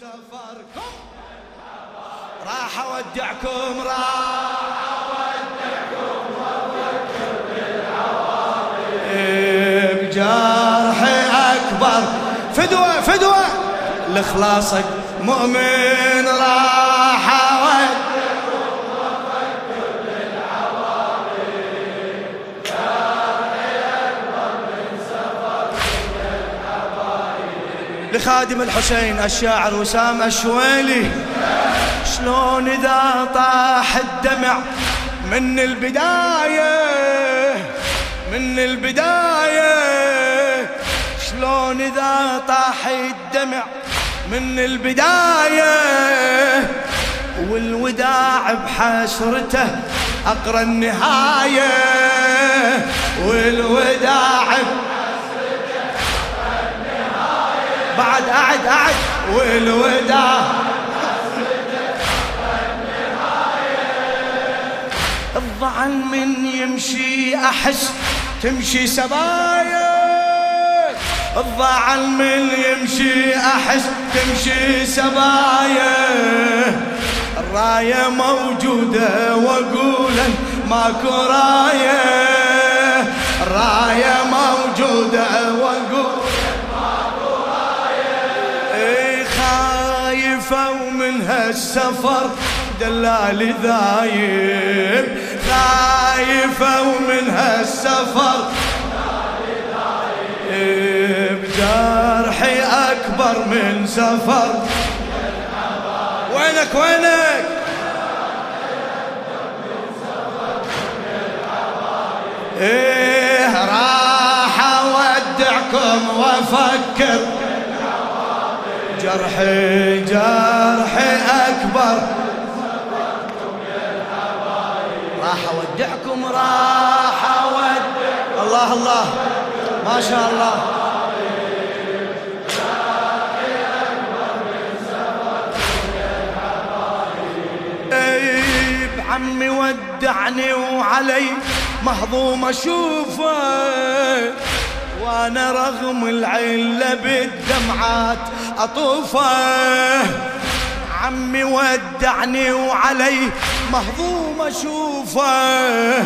سفركم راح أودعكم راح أودعكم. بجرحي أكبر. فدوه فدوه لخلاصك مؤمن. لخادم الحسين الشاعر وسام الشويلي. شلون إذا طاح الدمع من البداية؟ من البداية. شلون إذا طاح الدمع من البداية؟ والوداع بحسرته أقرى النهاية. والوداع بحسرته بعد أعد أعد والوداع. الضعن من يمشي أحس تمشي سبايا الضعن من يمشي أحس تمشي سبايا الراية موجودة وأقولا ماكو راية. الراية موجودة وأقول ومن هالسفر دلالي ذايب خايفة ومن هالسفر بجرحي أكبر من سفر. وينك وينك؟ إيه راح أودعكم وأفكر. جرحي جرحي راح الله الله. ما شاء الله. عمي ودعني وعلي مهضوم أشوفه. وأنا رغم العلة بالدمعات أطوفه. عمي ودعني وعلي مهضوم أشوفه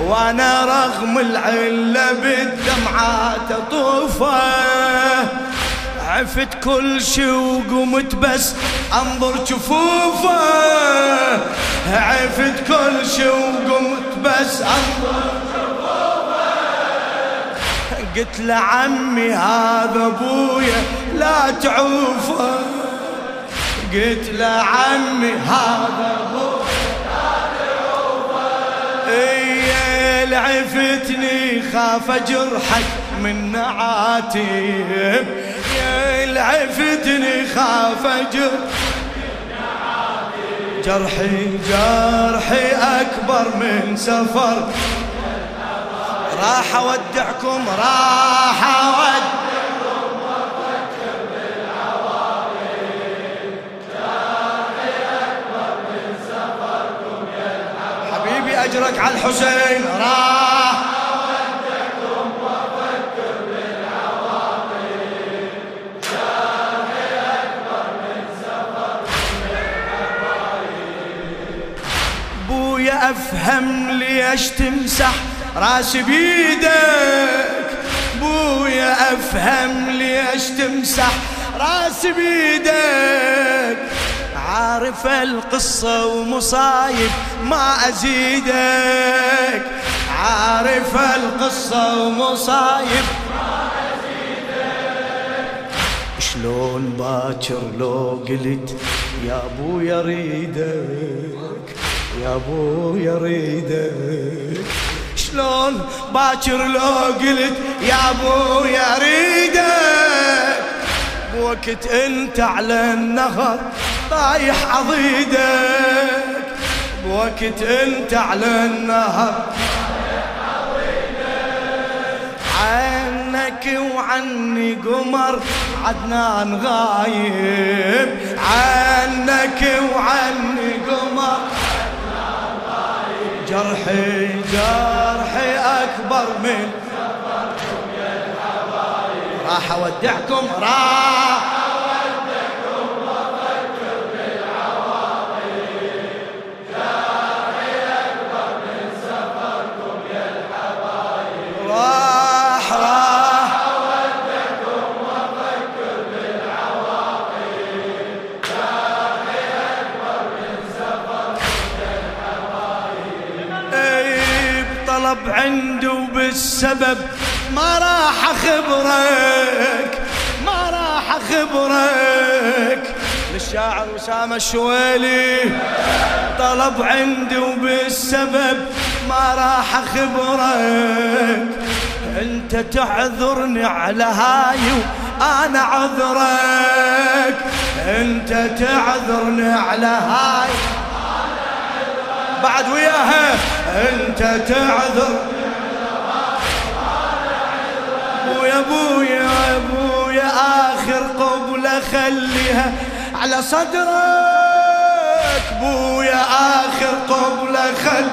وأنا رغم العلة بالدمعات اطوفه عفت كل شي وقمت بس أنظر جفوفه عفت كل شي وقمت بس أنظر جفوفه قلت لعمي هذا أبويا لا تعوفه. قلت لعمي هذا أبويا لعفتني خاف اجرحك من نعاتب يا لعفتني خاف اجرحك جرحي جرحي أكبر من سفر. راح أودعكم راح أودعكم. أجرك على الحسين. راح. أفهم ليش تمسح راسي بيدك. بويا أفهم ليش تمسح راسي بيدك. عارف القصة ومصايب ما أزيدك. عارف القصة ومصايب ما أزيدك شلون باكر لو قلت يا أبو يريدك يا أبو يريدك. شلون باكر لو قلت يا أبو يريدك؟ بوقت انت على النهر طايح عضيدك. بوقت انت على النهر عنك وعني قمر عدنان غايب. عنك وعني قمر جرحي جرحي أكبر من راح أودعكم راح عنده وبالسبب ما راح أخبرك ما راح أخبرك. للشاعر وسام الشويلي طلب عندي وبالسبب ما راح أخبرك. أنت تعذرني على هاي وأنا عذرك أنت تعذرني على هاي بعد وياها. أنت تعذر. أبويا أبويا أبويا آخر قبله خليها. على صدرك بويا آخر قبلة خل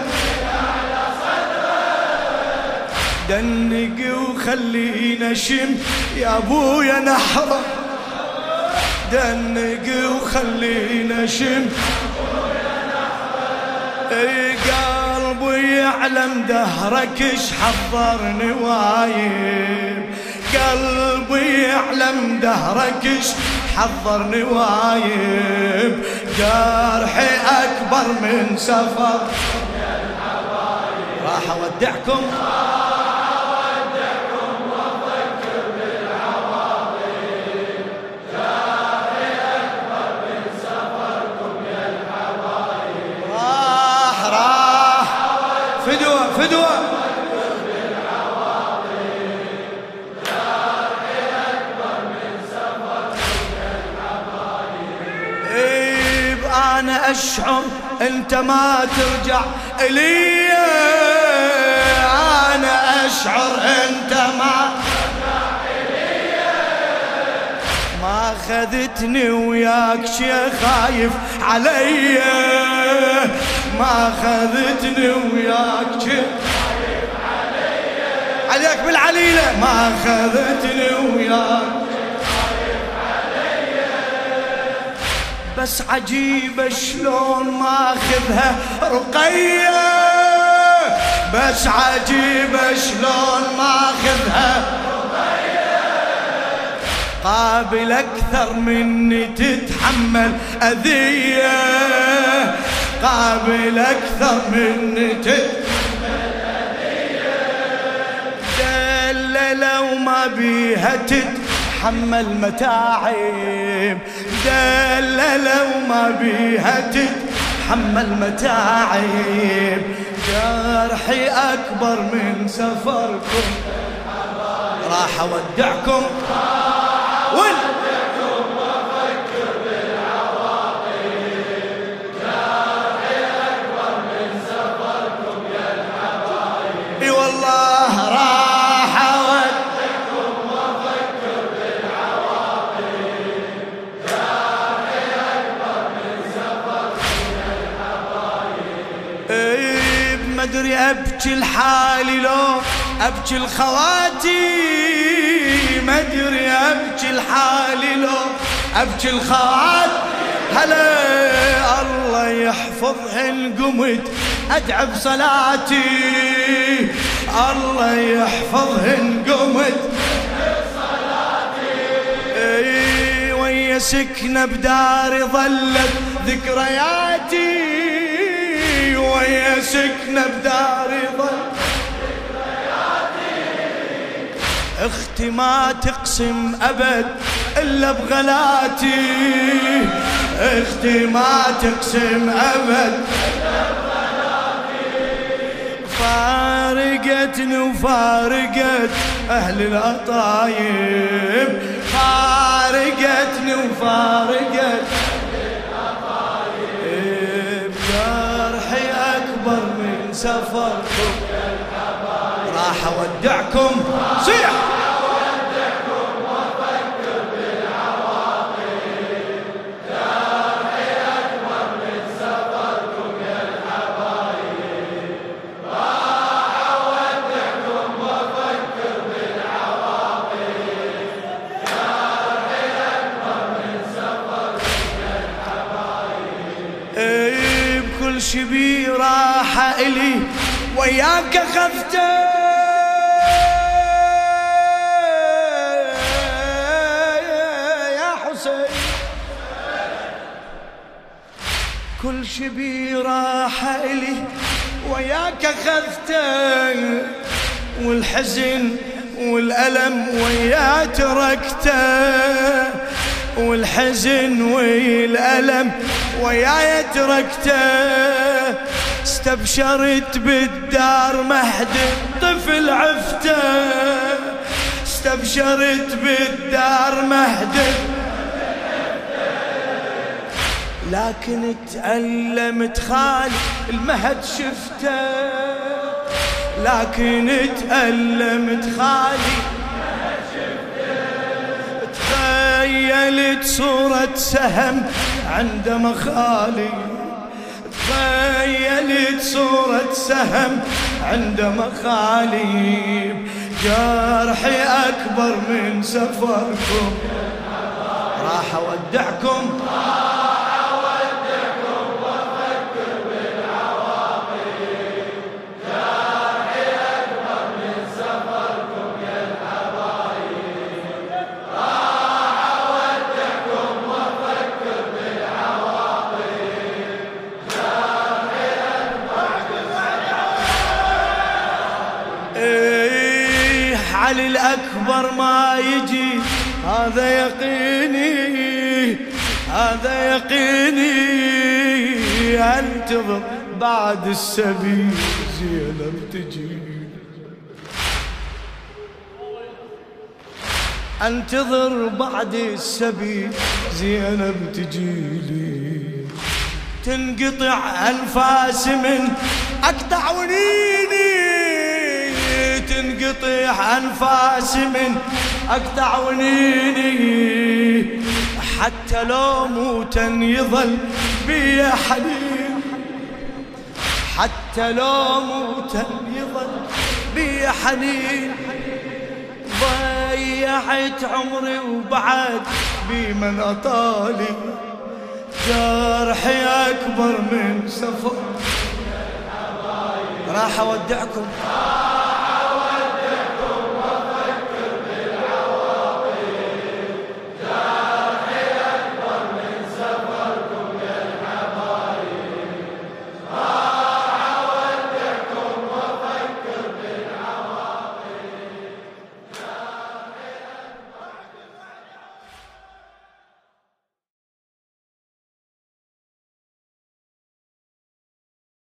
دنق وخلينا شم. يا أبويا نحرم. دنق وخلينا شم. قلبي يعلم دهرك اش حضرني وايب. قلبي يعلم دهرك اش حضرني وايب. جرحي أكبر من سفر. راح أودعكم. أنا أشعر أنت ما ترجع إلي. أنا أشعر أنت ما ما خذتني وياك شي خايف علي. ما خذتني وياك شي عليك بالعليلة. ما خذتني وياك. بس عجيبة شلون ماخذها رقية. بس عجيبة شلون ماخذها قابل أكثر مني تتحمل أذية. قابل أكثر مني تتحمل أذية. دلة وما بيها تتحمل متاعب. دلة وما بيها تتحمل متاعب. جرحي أكبر من سفركم. راح أودعكم. ما أدري أبكي لحالي لو أبكي الخواتي ما أدري أبكي لحالي لو أبكي الخوات هلا الله يحفظهن قمت ادعى بصلاتي الله يحفظهن قمت اي ويا سكنة بداري ظلت ذكرياتي. ويا سكنة بداري ظل أختي ما تقسم أبد إلا بغلاتي. أختي ما تقسم أبد فارقتني وفارقت أهل الأطايب. فارقتني وفارقت سفركم راح أودعكم. صيح. شبي راح إلي وياك خفت يا حسين. كل شبي راح إلي وياك اخذته والحزن والألم ويا تركته. والحزن والألم وياي تركته. استبشرت بالدار مهد طفل عفته. استبشرت بالدار مهد. لكن تألمت خالي المهد شفته. لكن تألمت خالي تخيلت صورة سهم عند مخالي. تخيلت صورة سهم عند مخالي جرحي أكبر من سفركم. راح أودعكم. علي الأكبر ما يجي. هذا يقيني هذا يقيني. انتظر بعد السبيل زينب تجي؟ انتظر بعد السبيل زينب تجيلي تنقطع أنفاس من أقطع ونيني. تنقطع أنفاس من أقطع ونيني حتى لو موتا يظل بي حنين حتى لو موتا يظل بي حنين ضيعت عمري وبعد بمن أطالي. جرحي أكبر من سفر. راح أودعكم.